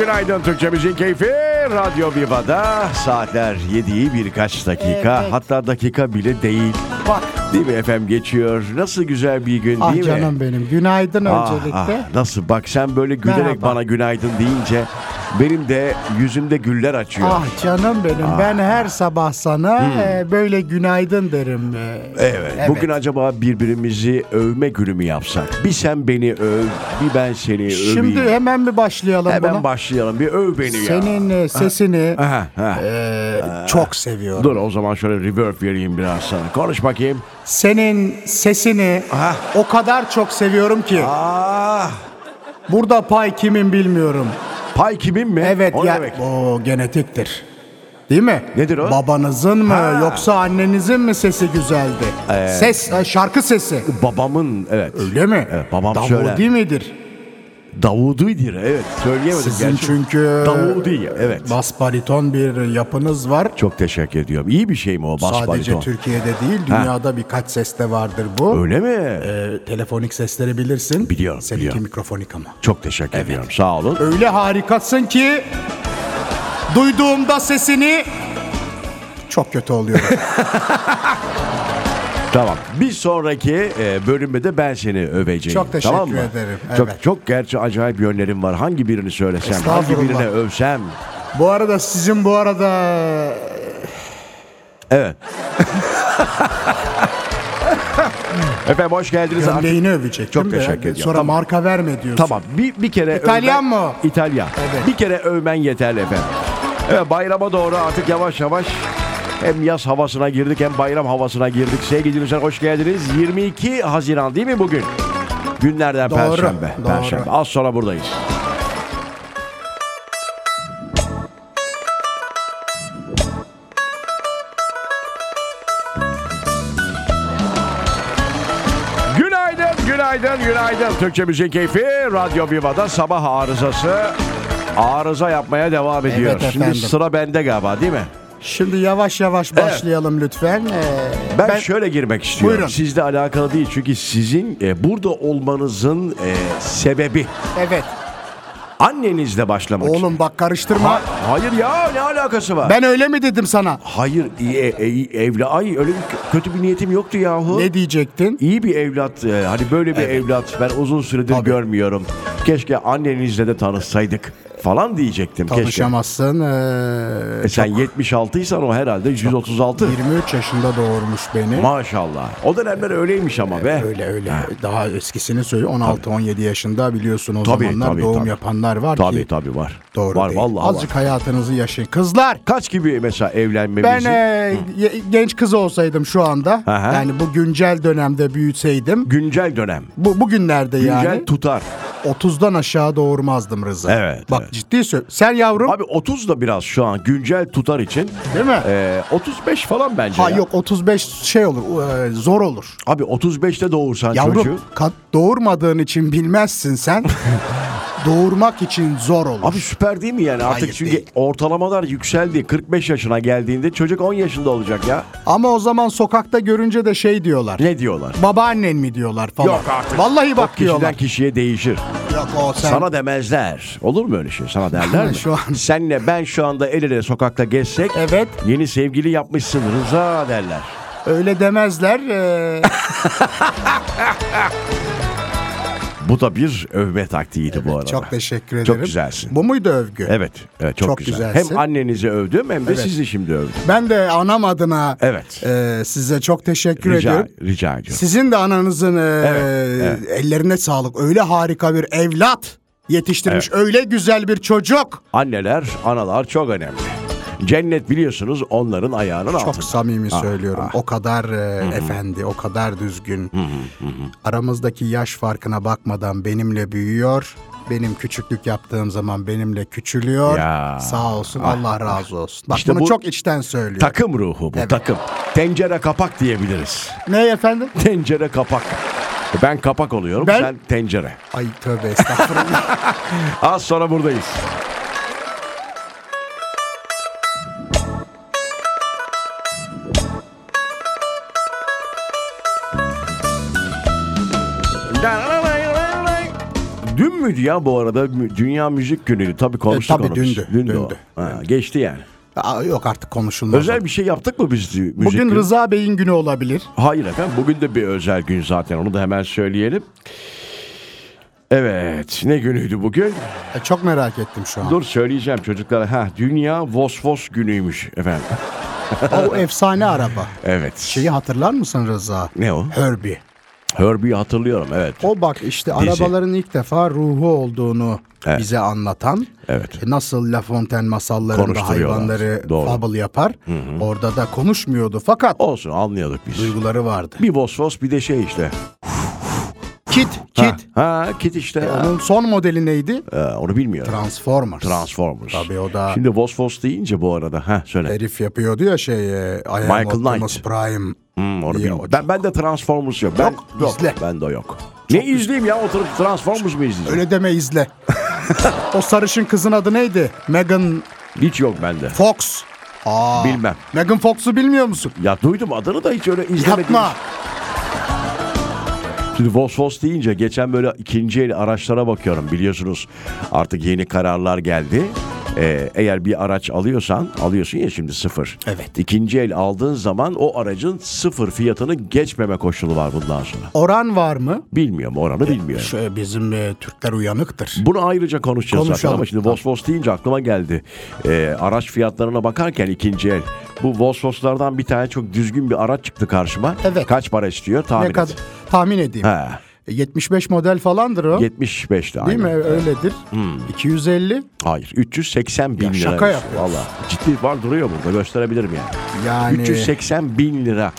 günaydın Türkçe Müziğin Keyfi Radyo Viva'da saatler 7'yi birkaç dakika Evet. hatta dakika bile değil. Bak. Değil mi efendim geçiyor. Nasıl güzel bir gün Ah değil mi? canım benim. Günaydın Ah, öncelikle. ah, nasıl bak sen böyle gülerek Merhaba. bana günaydın deyince benim de yüzümde güller açıyor. Ah canım benim. Ben her sabah sana e, böyle günaydın derim. e. Hmm. Evet, Bugün acaba birbirimizi övme günü mü yapsak? Bir sen beni öv, bir ben seni öveyim. Şimdi hemen mi başlayalım Hemen buna? başlayalım. Bir öv beni ya. Senin e, sesini Aha, ha. e, çok seviyorum. Dur o zaman şöyle reverb vereyim biraz sana. Konuş bakayım. Senin sesini Aha. o kadar çok seviyorum ki. Ah, Burada pay kimin bilmiyorum. Pay kimin mi? Evet o ya demek? o genetiktir. Değil mi? Nedir o? Babanızın mı Ha. yoksa annenizin mi sesi güzeldi? Ses, e, şarkı sesi. Babamın evet. Öyle mi? Evet, babam Davudi söyler. midir? Davudi'dir evet. Söyleyemedim Sizin gerçi. çünkü Davudi evet. bas bariton bir yapınız var. Çok teşekkür ediyorum. İyi bir şey mi o bas Sadece bariton? Türkiye'de değil, dünyada birkaç seste vardır bu. Öyle mi? Ee, telefonik sesleri bilirsin. Biliyorum, Seninki biliyorum. mikrofonik ama. Çok teşekkür ediyorum. Sağ olun. Öyle harikasın ki duyduğumda sesini çok kötü oluyorum. Tamam. Bir sonraki e, bölümde de ben seni öveceğim. Çok teşekkür tamam mı? ederim, Çok evet. çok gerçi acayip yönlerim var. Hangi birini söylesem, hangi birine övsem? bu arada sizin bu arada Evet. Efendim hoş geldiniz. gömleğini övecektim. Çok teşekkür ediyorum. Sonra Tamam. marka verme diyorsun. Tamam. Bir bir kere İtalyan övmen- mı o? İtalyan. Evet. Bir kere övmen yeterli efendim. Evet bayrama doğru artık yavaş yavaş hem yaz havasına girdik hem bayram havasına girdik. Sevgili dinleyiciler hoş geldiniz. 22 Haziran değil mi bugün? Günlerden Doğru, Perşembe. doğru. Perşembe. Az sonra buradayız. Günaydın, günaydın, günaydın. Türkçe Müzik Keyfi Radyo Viva'da sabah arızası arıza yapmaya devam ediyor. Evet Şimdi sıra bende galiba değil mi? Şimdi yavaş yavaş başlayalım lütfen. Ee, Ben, şöyle girmek istiyorum. Buyurun. Sizle alakalı değil çünkü sizin e, burada olmanızın e, sebebi Evet. annenizle başlamak. Oğlum bak karıştırma. Ha- hayır ya ne alakası var? Ben öyle mi dedim sana? Hayır e, e, evla ay öyle bir kö- kötü bir niyetim yoktu yahu. Ne diyecektin? İyi bir evlat e, hani böyle bir evlat ben uzun süredir görmüyorum. Keşke annenizle de tanışsaydık falan diyecektim keşke. Tanışamazsın. Ee, E sen 76'ysan o herhalde 136. 23 yaşında doğurmuş beni. Maşallah. O dönemler öyleymiş ama be. Öyle öyle. Daha eskisini söyle. 16-17 yaşında biliyorsun o Tabii, zamanlar tabii, doğum tabii. yapanlar var Tabii ki. tabii var. Doğru var değil. vallahi Azıcık var. hayatınızı yaşayın. Kızlar Kaç gibi mesela evlenmemizi? ben e, genç kız olsaydım şu anda Aha. yani bu güncel dönemde büyütseydim Güncel dönem. bu bugünlerde Güncel yani tutar. 30'dan aşağı doğurmazdım Rıza. Evet, Bak evet. ciddi söyle. Sen yavrum Abi 30 da biraz şu an güncel tutar için. değil mi? e, 35 falan bence ha ya. yok 35 şey olur e, zor olur. Abi 35'te doğursan Yavrum çocuğu. ka- doğurmadığın için bilmezsin sen. Doğurmak için zor olur. Abi süper değil mi yani? Artık Hayır, çünkü değil. ortalamalar yükseldi. 45 yaşına geldiğinde çocuk 10 yaşında olacak ya. Ama o zaman sokakta görünce de şey diyorlar. Ne diyorlar? Babaannen mi diyorlar falan. Yok artık. Vallahi O bak kişiden diyorlar. kişiye değişir. Yok o sen. Sana demezler. Olur mu öyle şey? Sana derler mi? Şu an- Senle ben şu anda el ele sokakta gezsek Evet yeni sevgili yapmışsın Rıza derler. öyle demezler. Ee, Bu da bir övme taktiğiydi bu arada. çok teşekkür ederim. Çok güzelsin. Bu muydu övgü? Evet, evet çok, Çok güzel. güzelsin. Hem annenizi övdüm hem de Evet. sizi şimdi övdüm. Ben de anam adına Evet. e, size çok teşekkür Rica, ediyorum. rica ediyorum. Sizin de ananızın e, Evet, ellerine sağlık. Öyle harika bir evlat yetiştirmiş. Öyle güzel bir çocuk. Anneler, analar çok önemli. Cennet biliyorsunuz onların ayağının altında. Çok samimi Ah, söylüyorum. ah. O kadar e, efendi, o kadar düzgün. Aramızdaki yaş farkına bakmadan benimle büyüyor. Benim küçüklük yaptığım zaman benimle küçülüyor. Ya. Sağ olsun, Ah, Allah razı olsun. Bak İşte bunu bu- çok içten söylüyorum. Takım ruhu bu Evet. takım. Tencere kapak diyebiliriz. ne efendim? Tencere kapak. Ben kapak oluyorum Ben- sen tencere. Ay tövbe estağfurullah. Az sonra buradayız. Müydü ya bu arada? Dünya Müzik Günü'ydü. Tabii konuştuk tabii onu dündü, Dündü dündü. Ha, geçti yani. Aa, yok artık konuşulmaz. Özel bir şey yaptık mı biz müzik Bugün günü? Rıza Bey'in günü olabilir. Hayır efendim bugün de bir özel gün zaten onu da hemen söyleyelim. Evet ne günüydü bugün? E, çok merak ettim şu an. Dur söyleyeceğim çocuklara. Ha Dünya Vosvos günüymüş efendim. o efsane araba. Evet. Şeyi hatırlar mısın Rıza? Ne o? Herbie. Herbie'yi hatırlıyorum evet. O bak işte Dizi. arabaların ilk defa ruhu olduğunu Evet. bize anlatan. Evet. e, Nasıl La Fontaine masallarında hayvanları Doğru. fable yapar. Orada da konuşmuyordu fakat Olsun anlıyorduk biz. duyguları vardı. Bir Vosvos bir de şey işte. Kit, Ha, Kit. işte. Ha, Onun son modeli neydi? Ee, onu bilmiyorum. Transformers. Transformers. Tabii o da Şimdi Vosvos deyince bu arada. Ha söyle. herif yapıyordu ya şey e, I Michael Optimus Knight. Prime. Hmm, onu bilmiyorum. Ben, ben de Transformers yok. Ben, Yok, izle. Ben de yok. ne izleyeyim ya? Oturup Transformers mı izleyeceğim? Öyle deme izle. o sarışın kızın adı neydi? Megan Hiç yok bende. Fox. Aa, Bilmem. Megan Fox'u bilmiyor musun? Ya duydum adını da hiç öyle izlemedim. Yapma. Şimdi Vosvos deyince geçen böyle ikinci el araçlara bakıyorum biliyorsunuz artık yeni kararlar geldi. Ee, eğer bir araç alıyorsan alıyorsun ya şimdi sıfır. Evet. İkinci el aldığın zaman o aracın sıfır fiyatını geçmeme koşulu var bundan sonra. Oran var mı? Bilmiyorum oranı bilmiyorum. Şöyle bizim e, Türkler uyanıktır. Bunu ayrıca konuşacağız zaten Konuşalım. ama şimdi Vosvos deyince aklıma geldi. Ee, araç fiyatlarına bakarken ikinci el. Bu Vosvoslardan bir tane çok düzgün bir araç çıktı karşıma. Evet. Kaç para istiyor tahmin ne et. tahmin edeyim. He, 75 model falandır o. 75'ti Değil aynen. mi? Öyledir. 250 Hayır 380 bin Ya lira. şaka yapıyorsun. Valla ciddi var duruyor burada gösterebilirim yani. yani 380 bin lira.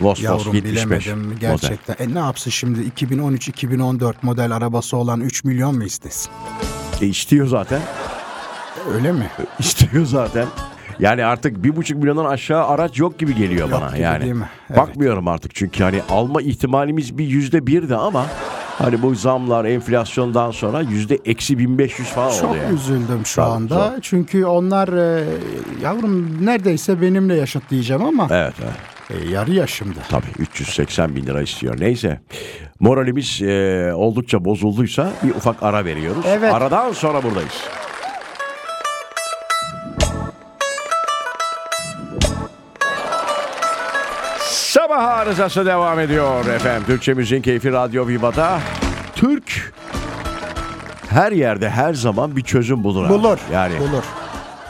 Vosvos yavrum 75 bilemedim model. gerçekten. E ne yapsın şimdi 2013-2014 model arabası olan 3 milyon mu istesin? E istiyor zaten. Öyle mi? İstiyor zaten. Yani artık bir buçuk milyondan aşağı araç yok gibi geliyor Yok bana gibi yani. değil mi? Evet. Bakmıyorum artık çünkü hani alma ihtimalimiz bir yüzde birdi ama hani bu zamlar enflasyondan sonra yüzde eksi 1500 falan Çok oldu yani. üzüldüm şu Tabii, anda. Çünkü onlar e, yavrum neredeyse benimle yaşıt diyeceğim ama Evet evet. e, yarı yaşımda. Tabii 380 bin lira istiyor. Neyse moralimiz e, oldukça bozulduysa bir ufak ara veriyoruz. Evet. Aradan sonra buradayız. Sabah arızası devam ediyor efendim. Türkçe Müziğin Keyfi Radyo Viva'da. Türk her yerde her zaman bir çözüm bulur. abi. Bulur. Yani Bulur.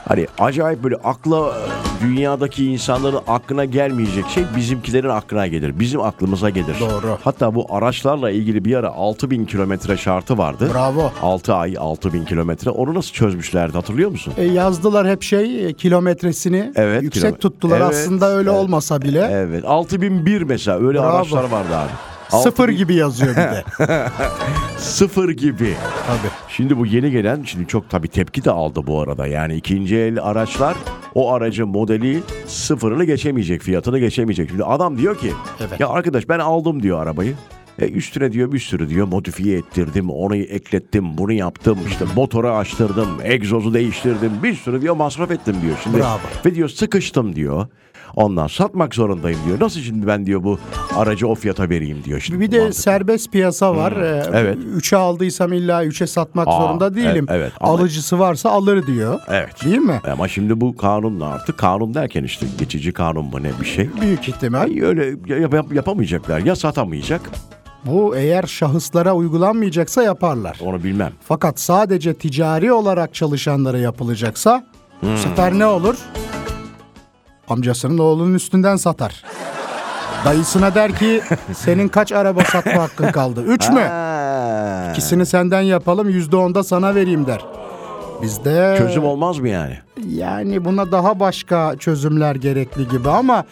Hani acayip böyle akla dünyadaki insanların aklına gelmeyecek şey bizimkilerin aklına gelir. Bizim aklımıza gelir. Doğru. Hatta bu araçlarla ilgili bir ara 6000 kilometre şartı vardı. Bravo. 6 ay 6000 kilometre. Onu nasıl çözmüşlerdi hatırlıyor musun? E, yazdılar hep şey e, kilometresini Evet, yüksek kilometre. tuttular. Evet, Aslında öyle evet. olmasa bile Evet 6001 mesela öyle Bravo. araçlar vardı abi. sıfır 6000 gibi yazıyor bir de. Sıfır gibi. Tabii. Şimdi bu yeni gelen şimdi çok tabii tepki de aldı bu arada. Yani ikinci el araçlar o aracın modeli sıfırını geçemeyecek, fiyatını geçemeyecek. Şimdi adam diyor ki Evet. ya arkadaş ben aldım diyor arabayı. E üstüne diyor bir sürü diyor modifiye ettirdim, onu eklettim, bunu yaptım, işte motoru açtırdım, egzozu değiştirdim, bir sürü diyor masraf ettim diyor. Şimdi Bravo. ve diyor sıkıştım diyor. Ondan satmak zorundayım diyor. Nasıl şimdi ben diyor bu aracı o fiyata vereyim diyor. Şimdi Bir de mantık. serbest piyasa var. E, Evet. Üçe aldıysam illa üçe satmak Aa, zorunda değilim. evet, evet. Alıcısı varsa alır diyor. Evet. Değil mi? Ama şimdi bu kanunla artık kanun derken işte geçici kanun mu ne bir şey. Büyük ihtimal. Ay öyle yap- yap- yapamayacaklar. Ya satamayacak Bu eğer şahıslara uygulanmayacaksa yaparlar. onu bilmem. Fakat sadece ticari olarak çalışanlara yapılacaksa Hmm. bu sefer ne olur? Amcasının oğlunun üstünden satar. Dayısına der ki senin kaç araba satma hakkın kaldı? Üç mü? İkisini senden yapalım yüzde onda sana vereyim der. Bizde Çözüm olmaz mı yani? yani buna daha başka çözümler gerekli gibi ama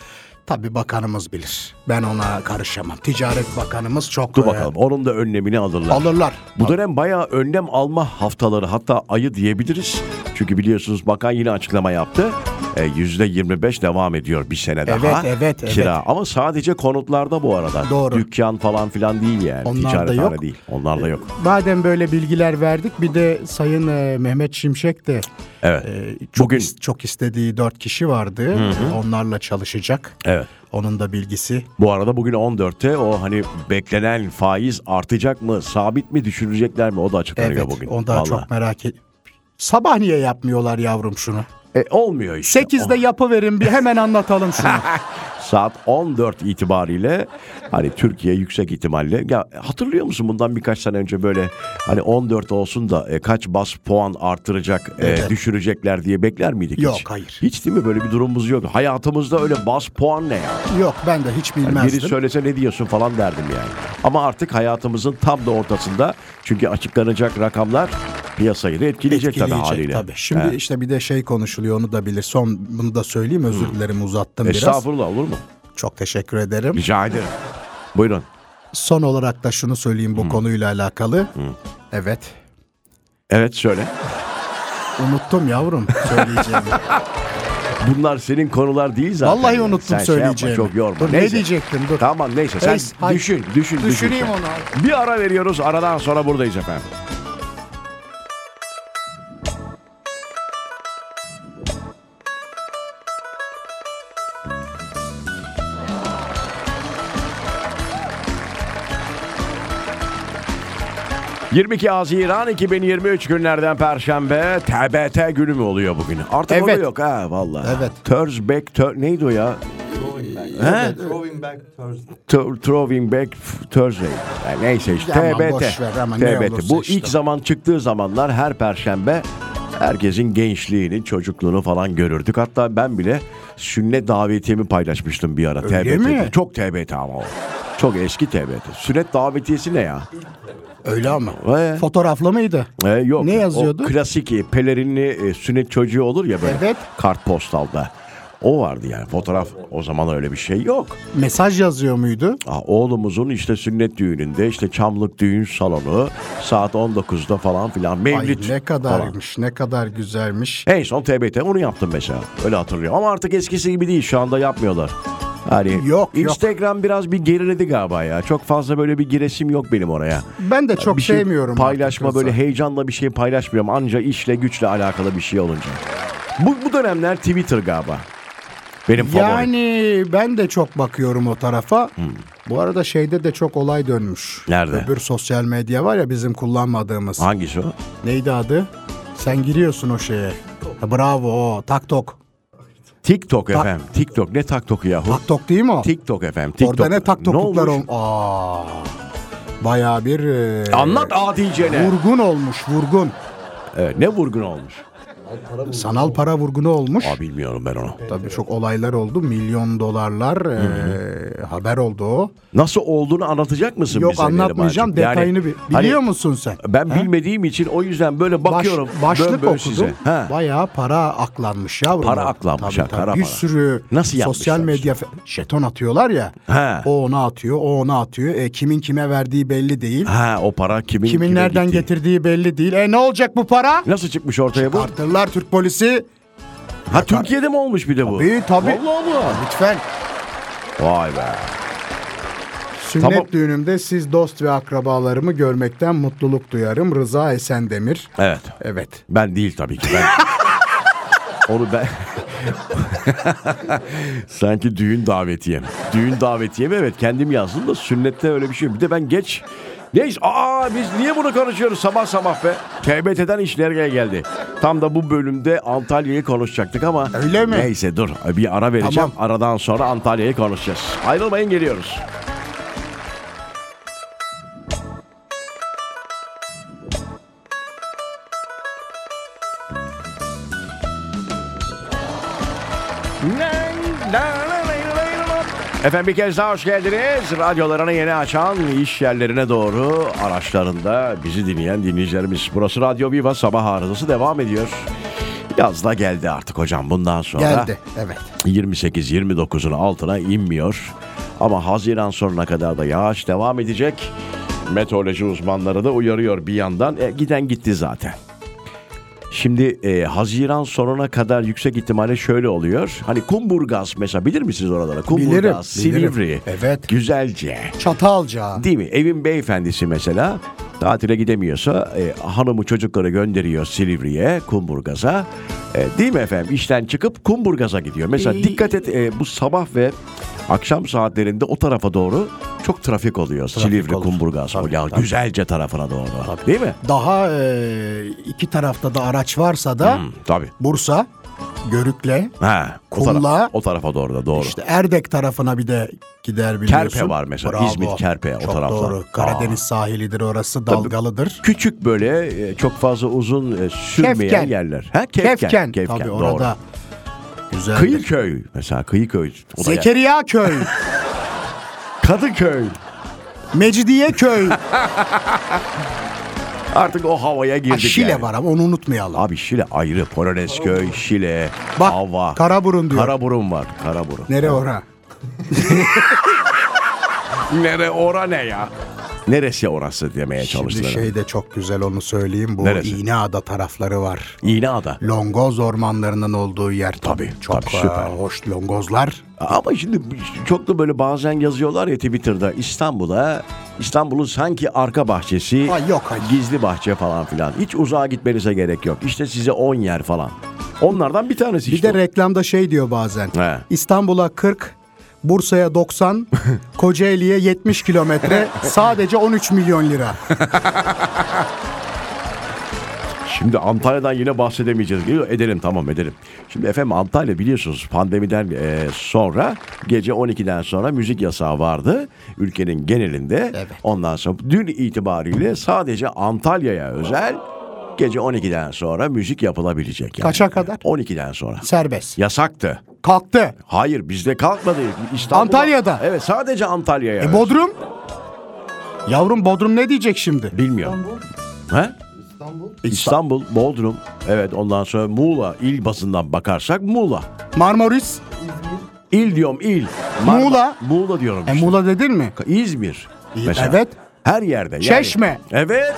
tabii bakanımız bilir. Ben ona karışamam. Ticaret bakanımız çok Dur e, bakalım. Onun da önlemini alırlar. alırlar. Bu dönem bayağı önlem alma haftaları hatta ayı diyebiliriz. Çünkü biliyorsunuz bakan yine açıklama yaptı. E, %25 devam ediyor bir sene Evet, daha. evet, evet. Kira. Ama sadece konutlarda bu arada. Doğru. Dükkan falan filan değil yani. Onlarda Ticarethane yok. değil. Onlarda yok. Madem böyle bilgiler verdik bir de Sayın e, Mehmet Şimşek de Evet. e, çok, Bugün- is- çok istediği dört kişi vardı. Onlarla çalışacak. Evet. Onun da bilgisi. Bu arada bugün 14'te o hani beklenen faiz artacak mı, sabit mi, düşürecekler mi o da açıklanıyor Evet bugün. onu da Vallahi. çok merak et. Sabah niye yapmıyorlar yavrum şunu? E, olmuyor işte. 8'de yapıverin bir hemen anlatalım şunu. Saat 14 itibariyle hani Türkiye yüksek ihtimalle ya hatırlıyor musun bundan birkaç sene önce böyle hani 14 olsun da e, kaç bas puan artıracak e, düşürecekler diye bekler miydik Yok, hiç? hayır. Hiç değil mi böyle bir durumumuz yok. Hayatımızda öyle bas puan ne ya? Yok ben de hiç Yani biri bilmezdim. söylese ne diyorsun falan derdim yani. Ama artık hayatımızın tam da ortasında çünkü açıklanacak rakamlar piyasayı da etkileyecek, tabii haliyle. tabii. Şimdi Evet. işte bir de şey konuşuluyor onu da bilir. Son bunu da söyleyeyim özür dilerim uzattım biraz. Estağfurullah olur mu? Çok teşekkür ederim. Rica ederim. Buyurun. Son olarak da şunu söyleyeyim bu konuyla alakalı. Evet. Evet söyle. Unuttum yavrum söyleyeceğimi. Bunlar senin konular değil zaten. Vallahi unuttum Sen şey yapma, söyleyeceğimi. çok yorma. Dur, ne diyecektim dur. Tamam neyse sen Neyse, düşün, düşün, düşün. Düşüneyim sen. onu. Bir ara veriyoruz. Aradan sonra buradayız efendim. ...22 Haziran 2023 günlerden Perşembe... ...TBT günü mü oluyor bugün? Artık Evet. yok ha vallahi. Evet. Thursday, Thur- neydi o ya? Throwing back Thursday. Th- Throwing Back Thursday. Yani neyse işte Aman TBT. ver TBT. Bu işte. ilk zaman çıktığı zamanlar her perşembe herkesin gençliğini, çocukluğunu falan görürdük. Hatta ben bile sünnet davetiyemi paylaşmıştım bir ara Öyle TBT'de. mi? Çok TBT ama o. Çok eski TBT. Sünnet davetiyesi ne ya? Öyle ama. Ee? Fotoğraflı mıydı? Ee, yok. Ne yazıyordu? O klasik e, pelerinli e, sünnet çocuğu olur ya böyle. Evet. Kartpostalda. O vardı yani fotoğraf. O zaman öyle bir şey yok. Mesaj yazıyor muydu? Aa, oğlumuzun işte sünnet düğününde işte Çamlık Düğün Salonu saat 19'da falan filan Ay mevlüt ne falan. kadarmış, ne kadar güzelmiş. En son TBT onu yaptım mesela. Öyle hatırlıyorum. Ama artık eskisi gibi değil. Şu anda yapmıyorlar. Hani Yok, yok. Instagram biraz bir geriledi galiba ya. Çok fazla böyle bir giresim yok benim oraya. Ben de çok bir şey sevmiyorum. paylaşma böyle heyecanla bir şey paylaşmıyorum. Anca işle güçle alakalı bir şey olunca. Bu, bu dönemler Twitter galiba. Benim favorim. Yani ben de çok bakıyorum o tarafa. Bu arada şeyde de çok olay dönmüş. Nerede? Öbür sosyal medya var ya bizim kullanmadığımız. Hangisi o? Neydi adı? Sen giriyorsun o şeye. Bravo o. TikTok. Efendim. TikTok ne TikTok'u yahu? TikTok değil mi o? TikTok efendim. TikTok. Orada ne taktokuklar olmuş? ol. Aa. Bayağı bir e, Anlat adicene. vurgun olmuş, vurgun. Evet, ne vurgun olmuş? Sanal para vurgunu olmuş. Aa bilmiyorum ben onu. Tabii çok olaylar oldu. Milyon dolarlar e, haber oldu o. Nasıl olduğunu anlatacak mısın Yok bize anlatmayacağım Nerimancığım? Yani detayını bi- hani biliyor musun sen? Ben Ha? bilmediğim için o yüzden böyle Baş- bakıyorum. başlık bön bön okudum. size. Ha. Bayağı para aklanmış yavrum. Para aklanmış Tabii, ha, tabii. kara Bir para. sürü Nasıl sosyal medya jeton atıyorlar ya. Ha. O ona atıyor, o ona atıyor. E, kimin kime verdiği belli değil. Ha o para kimin kimin nereden gittiği. getirdiği belli değil. E ne olacak bu para? Nasıl çıkmış ortaya bu? Artırlar Türk polisi. Ha Türkiye'de mi olmuş bir de bu? Tabii tabii. Allah Allah. Lütfen. Vay be. Sünnet Tamam. düğünümde siz dost ve akrabalarımı görmekten mutluluk duyarım. Rıza Esendemir. Evet. Evet. Ben değil tabii ki. Ben... Onu ben... Sanki düğün davetiyem. Düğün davetiyem evet kendim yazdım da sünnette öyle bir şey yok. Bir de ben geç... Neyse aa biz niye bunu konuşuyoruz sabah sabah be? TBT'den işler gel geldi. Tam da bu bölümde Antalya'yı konuşacaktık ama... Öyle mi? Neyse dur bir ara vereceğim. Tamam. Aradan sonra Antalya'yı konuşacağız. Ayrılmayın geliyoruz. Efendim bir kez daha hoş geldiniz. Radyolarını yeni açan iş yerlerine doğru araçlarında bizi dinleyen dinleyicilerimiz. Burası Radyo Viva sabah arızası devam ediyor. Yaz da geldi artık hocam bundan sonra. Geldi. Evet. 28-29'un altına inmiyor. Ama Haziran sonuna kadar da yağış devam edecek. Meteoroloji uzmanları da uyarıyor bir yandan. E, giden gitti zaten. Şimdi e, Haziran sonuna kadar yüksek ihtimalle şöyle oluyor. Hani Kumburgaz mesela bilir misiniz oraları? Kumburgaz, Bilirim, bilirim. Silivri, Evet. Güzelce. Çatalca. Değil mi? Evin beyefendisi mesela tatile gidemiyorsa e, hanımı çocukları gönderiyor Silivri'ye, Kumburgaz'a. E, değil mi efendim? İşten çıkıp Kumburgaz'a gidiyor. Mesela dikkat et e, bu sabah ve akşam saatlerinde o tarafa doğru çok trafik oluyor. Silivri, olur. Kumburgaz. Tabii, ya tabii. güzelce tarafına doğru. Değil mi? Daha e, iki tarafta da araç varsa da Hmm, tabii. Bursa, Görükle, Ha, o, Kumla. tara- o tarafa doğru da doğru. işte Erdek tarafına bir de gider biliyorsun. Kerpe var mesela, İzmit, Kerpe, o Çok doğru. Karadeniz sahilidir orası, dalgalıdır. Küçük böyle e, çok fazla uzun e, sürmeyen Kefken. yerler. Ha, Kefken. Kefken. Kefken, Tabii doğru. orada güzel. Kıyıköy mesela Kıyıköy. O da Zekeriya köy, Kadıköy. Mecidiye köy. Artık o havaya girdik Ha, Şile yani. var ama onu unutmayalım. Abi Şile ayrı. Polonezköy, Şile, Bak, Hava. Karaburun diyor. Karaburun var. Karaburun. Nere ora? Nere ora ne ya? Neresi orası demeye Şimdi çalıştılar. şey de çok güzel onu söyleyeyim. Bu Neresi? İğneada tarafları var. İğneada. Longoz ormanlarının olduğu yer tabii. Çok tabii, süper. e, hoş longozlar. Ama şimdi çok da böyle bazen yazıyorlar ya Twitter'da İstanbul'a İstanbul'un sanki arka bahçesi Ha, yok, hayır. gizli bahçe falan filan. Hiç uzağa gitmenize gerek yok. İşte size 10 yer falan. Onlardan bir tanesi Bir işte. de reklamda şey diyor bazen. He. İstanbul'a 40, Bursa'ya 90, Kocaeli'ye 70 kilometre, sadece 13 milyon lira. Şimdi Antalya'dan yine bahsedemeyeceğiz. Geliyor. Edelim tamam edelim. Şimdi efendim Antalya biliyorsunuz pandemiden e, sonra gece 12'den sonra müzik yasağı vardı ülkenin genelinde. Evet. Ondan sonra dün itibariyle sadece Antalya'ya özel gece 12'den sonra müzik yapılabilecek. Yani. Kaça kadar? 12'den sonra. Serbest. Yasaktı. Kalktı. Hayır bizde kalkmadı. İstanbul'da- Antalya'da. Evet sadece Antalya'ya. E. Bodrum? Yavrum Bodrum ne diyecek şimdi? Bilmiyorum. He? İstanbul. İstanbul, Bodrum, evet ondan sonra Muğla, il bazından bakarsak Muğla. Marmaris? İl diyorum il. Muğla. Muğla diyorum E işte. Muğla dedin mi? İzmir. Mesela. evet. Her yerde. Yani. Çeşme. Evet.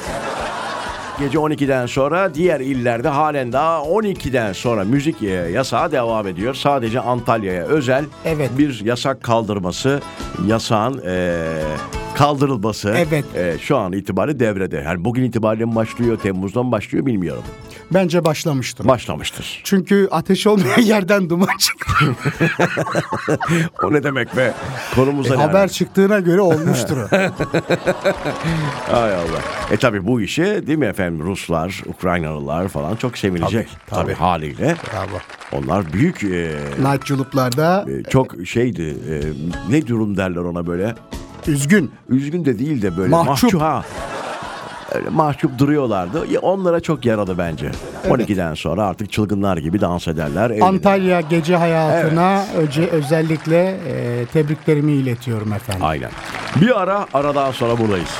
Gece 12'den sonra diğer illerde halen daha 12'den sonra müzik e, yasağı devam ediyor. Sadece Antalya'ya özel Evet. bir yasak kaldırması, yasağın e, kaldırılması Evet. e, şu an itibariyle devrede. Yani bugün itibariyle mi başlıyor, Temmuz'dan başlıyor bilmiyorum. Bence başlamıştır. Başlamıştır. Çünkü ateş olmayan yerden duman çıktı. O ne demek be? Konumuza E, haber çıktığına göre olmuştur. o. Hay Allah. E tabi bu işe değil mi efendim Ruslar, Ukraynalılar falan çok sevinecek. Tabii, Tabii, tabii. haliyle. Bravo. Onlar büyük e, Nightclub'larda e, çok şeydi. e, ne durum derler ona böyle? üzgün. Üzgün de değil de böyle Mahcup. ha. Öyle mahcup duruyorlardı. Onlara çok yaradı bence. 12'den sonra artık çılgınlar gibi dans ederler. eğlenirler. Antalya gece hayatına öce, özellikle e, tebriklerimi iletiyorum efendim. Aynen. Bir ara aradan sonra buradayız.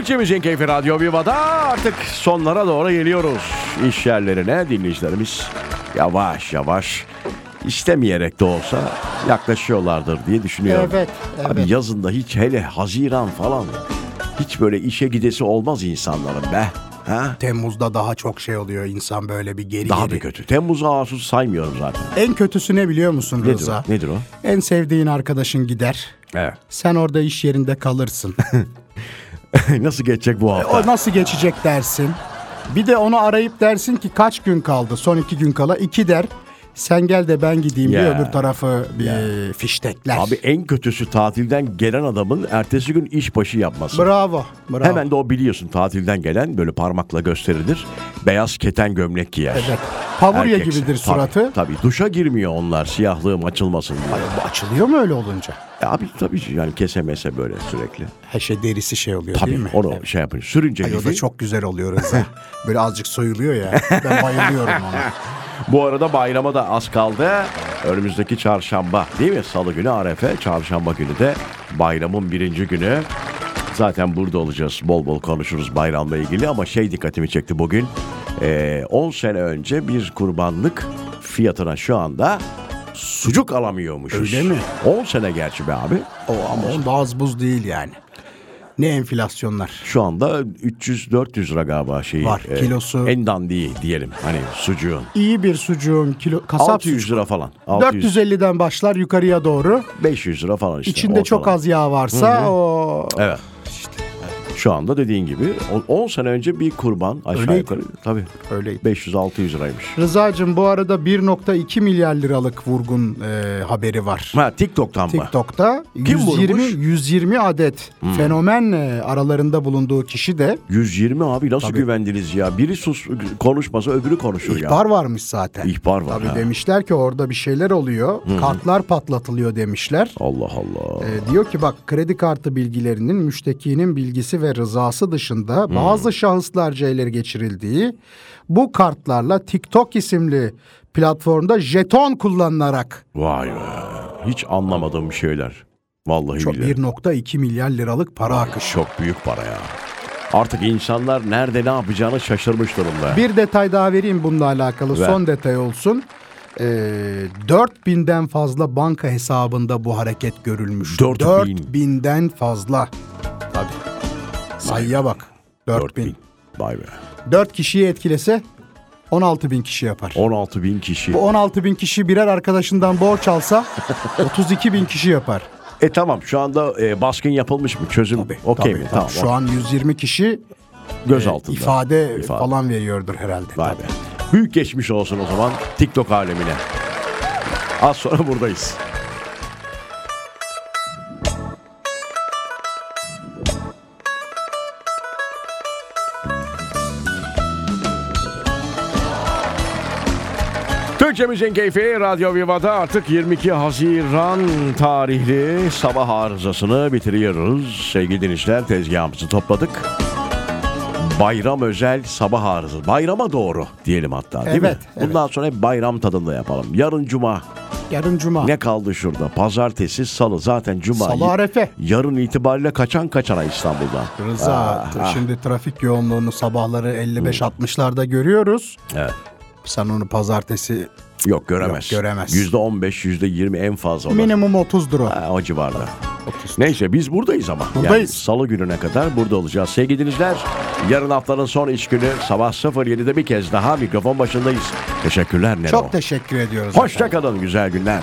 Türkçemizin keyfi Radyo Viva'da artık sonlara doğru geliyoruz. İş yerlerine dinleyicilerimiz yavaş yavaş istemeyerek de olsa yaklaşıyorlardır diye düşünüyorum. Evet, Abi evet. yazında hiç hele Haziran falan hiç böyle işe gidesi olmaz insanların be. Ha? Temmuz'da daha çok şey oluyor. İnsan böyle bir geri Daha geri. bir kötü. Temmuz Ağustos saymıyorum zaten. En kötüsü ne biliyor musun Nedir Rıza? o? Nedir o? En sevdiğin arkadaşın gider. Evet. Sen orada iş yerinde kalırsın. Nasıl geçecek bu o hafta? nasıl geçecek dersin. Bir de onu arayıp dersin ki kaç gün kaldı? Son iki gün kala. iki der. Sen gel de ben gideyim Ya. diye öbür tarafı bir fiştekler. Abi en kötüsü tatilden gelen adamın ertesi gün işbaşı yapması. Bravo. Bravo. Hemen de o biliyorsun tatilden gelen böyle parmakla gösterilir. Beyaz keten gömlek giyer. Evet. Pavurya Erkekse. gibidir Tabii, suratı. Tabii, duşa girmiyor onlar siyahlığım açılmasın diye. Bu açılıyor mu öyle olunca? E Abi tabii yani kese mese böyle sürekli. Her şey derisi şey oluyor Tabii değil mi? onu Evet. şey yapın. Sürünce Ay, o da çok güzel oluyor Rıza. Böyle azıcık soyuluyor ya. Ben bayılıyorum ona. Bu arada bayrama da az kaldı. Önümüzdeki çarşamba değil mi? Salı günü Arefe, çarşamba günü de bayramın birinci günü. Zaten burada olacağız. Bol bol konuşuruz bayramla ilgili ama şey dikkatimi çekti bugün. Ee, 10 sene önce bir kurbanlık fiyatına şu anda sucuk alamıyormuşuz. Öyle mi? 10 sene gerçi be abi. O ama o da az buz değil yani. Ne enflasyonlar. Şu anda 300-400 lira galiba şeyi. Var, kilosu. En dandiği diyelim hani sucuğun. İyi bir sucuğun kilo kasap 600 sucuğu. lira falan. 600, 450'den başlar yukarıya doğru. 500 lira falan işte. İçinde çok ortalama. az yağ varsa o Evet. Şu anda dediğin gibi o- 10 sene önce bir kurban aşağı Öyleydi. yukarı tabii öyleydi. 500-600 liraymış. Rıza'cığım bu arada 1.2 milyar liralık vurgun e, haberi var. Ha TikTok'tan mı? TikTok'ta Kim 120 vurmuş? 120 adet fenomen e, aralarında bulunduğu kişi de 120 abi nasıl Tabii. güvendiniz ya? Biri sus konuşmasa öbürü konuşur ya. ihbar varmış zaten. İhbar var Tabii ha. demişler ki orada bir şeyler oluyor. Kartlar patlatılıyor demişler. Allah Allah. E, diyor ki bak kredi kartı bilgilerinin müştekinin bilgisi ve rızası dışında bazı şahıslarca ele geçirildiği bu kartlarla TikTok isimli platformda jeton kullanılarak Vay be. Hiç anlamadığım şeyler. Vallahi çok billahi. 1.2 milyar liralık para akışı. Çok büyük para ya. Artık insanlar nerede ne yapacağını şaşırmış durumda. Bir detay daha vereyim bununla alakalı Ver. son detay olsun. Ee, 4000'den fazla banka hesabında bu hareket görülmüş. 4000. 4000'den fazla. Tabii. Sayıya bak. 4000. 4000. Vay be. 4 kişiyi etkilese 16 bin kişi yapar. 16 bin kişi. Bu 16 bin kişi birer arkadaşından borç alsa 32 bin kişi yapar. E tamam şu anda e, baskın yapılmış mı? Çözüm okey Tabii, mi? tabii. Tamam. Şu an 120 kişi göz e, altında. ifade, İfade. falan veriyordur herhalde. Vay Tabii. be. Büyük geçmiş olsun o zaman TikTok alemine. Az sonra buradayız. Türkçemizin keyfi Radyo Viva'da artık 22 Haziran tarihli sabah arızasını bitiriyoruz. Sevgili dinleyiciler tezgahımızı topladık. Bayram özel sabah arızası. Bayrama doğru diyelim hatta değil Evet, mi? evet. Bundan sonra hep bayram tadında yapalım. Yarın cuma. Yarın cuma. Ne kaldı şurada? Pazartesi, salı zaten cuma. Salı arefe. Yarın itibariyle kaçan kaçana İstanbul'dan. Rıza Ah, şimdi trafik yoğunluğunu sabahları 55-60'larda görüyoruz. Evet. Sen onu pazartesi Yok göremez. Yok, göremez. Yüzde on beş, yüzde yirmi en fazla. olur. minimum 30'dur o. Ha, o civarda. Neyse biz buradayız ama. Yani Buradayız. salı gününe kadar burada olacağız. Sevgili dinleyiciler yarın haftanın son iş günü sabah 07'de bir kez daha mikrofon başındayız. Teşekkürler Nero. Çok teşekkür ediyoruz. Hoşça kalın güzel günler.